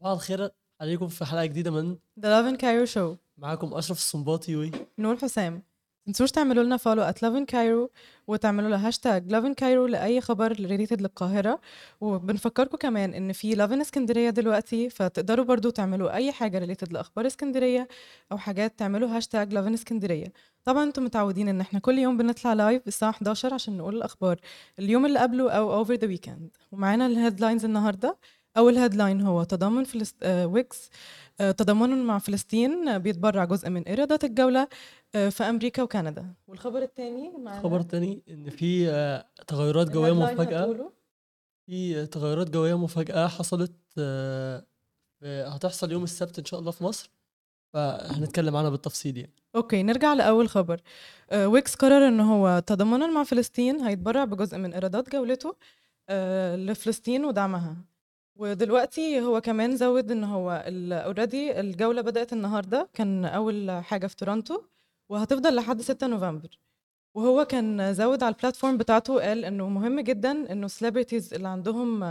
صباح الخير عليكم في حلقة جديدة من Love in Cairo Show. معاكم أشرف الصنباطي و نور حسام. تنسوش تعملوا لنا follow Love in Cairo وتعملوا لنا هاشتاج in Cairo لأي خبر related للقاهرة. وبنفكركم كمان إن في Love in اسكندرية دلوقتي فتقدروا برضو تعملوا أي حاجة related لأخبار اسكندرية أو حاجات تعملوا هاشتاج Love in اسكندرية طبعا أنتم متعودين إن إحنا كل يوم بنطلع live الساعة 11 عشان نقول الأخبار. اليوم اللي قبله أو over the weekend. ومعانا ال headlines النهاردة. أول headline هو تضامن فلسط... آه ويجز آه تضامنا مع فلسطين آه، بيتبرع جزء من إيرادات الجولة في أمريكا وكندا. والخبر الثاني معانا خبر تاني إن في تغيرات جوية هتقوله؟ في تغيرات جوية مفاجئة حصلت هتحصل يوم السبت إن شاء الله في مصر. فهنتكلم عنها بالتفصيل يعني. okay نرجع لأول خبر. آه، ويجز قرر إن هو تضامنا مع فلسطين هيتبرع بجزء من إيرادات جولته آه، لفلسطين ودعمها. ودلوقتي هو كمان زود إن هو already الجولة بدأت النهارده كان أول حاجة في تورونتو وهتفضل لحد 6 نوفمبر. وهو كان زود على ال platform بتاعته قال إنه مهم جدا إنه ال celebrities اللي عندهم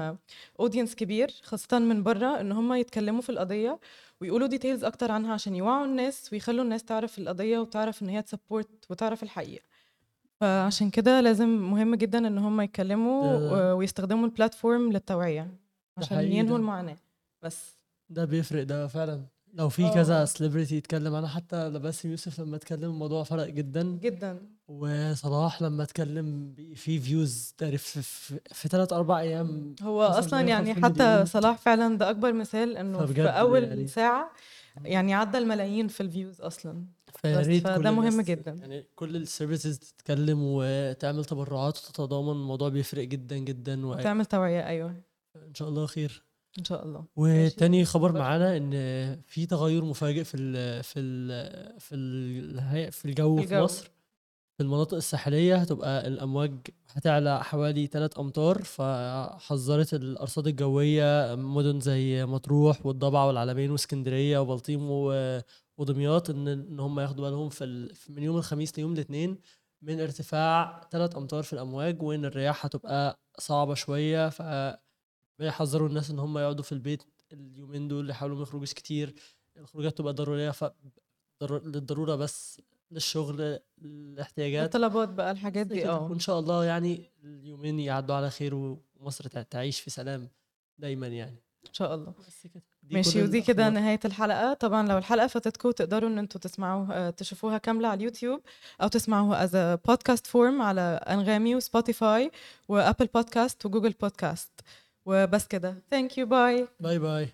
audience كبير خاصة من بره إن هم يتكلموا في القضية ويقولوا details أكتر عنها عشان يوعوا الناس ويخلوا الناس تعرف القضية وتعرف إن هي ت support وتعرف الحقيقة. فعشان كده لازم مهم جدا إن هم يتكلموا و- ويستخدموا ال platform للتوعية. عشان ينهوا. المعاناة. بس. ده بيفرق ده فعلا. لو في آه. كذا celebrity يتكلم عنها حتى لباسم يوسف لما أتكلم الموضوع فرق جدا. جدا. وصلاح لما أتكلم في views تعرف في, في, في ثلاث أربع أيام هو أصلا 150 يعني حتى مليون. صلاح فعلا ده أكبر مثال إنه في أول يعني- ساعة يعني عدى الملايين في ال views أصلا. فده مهم جدا. يعني كل السيرفيسز تتكلم وتعمل تبرعات وتتضامن الموضوع بيفرق جدا جدا. وتعمل توعية أيوه. شاء الله خير. إن شاء الله. وتاني خبر معانا إن في تغير مفاجئ في ال في ال في ال في الجو في الجو. مصر. في المناطق الساحلية هتبقى الأمواج هتعلى حوالي 3 أمتار فحذرت الأرصاد الجوية مدن زي مطروح والضبع والعلمين وإسكندرية وبلطيم ودمياط إن إن هم ياخدوا بالهم في من يوم الخميس ليوم الاثنين من ارتفاع 3 أمتار في الأمواج وإن الرياح هتبقى صعبة شوية ف بيحذروا الناس إن هم يقعدوا في البيت اليومين دول يحاولوا ما يخرجوش كتير. الخروجات تبقى ضرورية ف ضر- للضرورة بس للشغل الاحتياجات الطلبات بقى الحاجات دي. آه. وإن شاء الله يعني اليومين يعدوا على خير ومصر تع- تعيش في سلام دايما يعني. إن شاء الله. بس كده. دي ماشي ودي كده. نهاية الحلقة. طبعا لو الحلقة فاتتكم تقدروا إن أنتوا تسمعوا آه، تشوفوها كاملة على اليوتيوب أو تسمعوها as podcast form على أنغامي و Spotify و Apple Podcast و Google Podcast وبس كده ثانك يو باي باي باي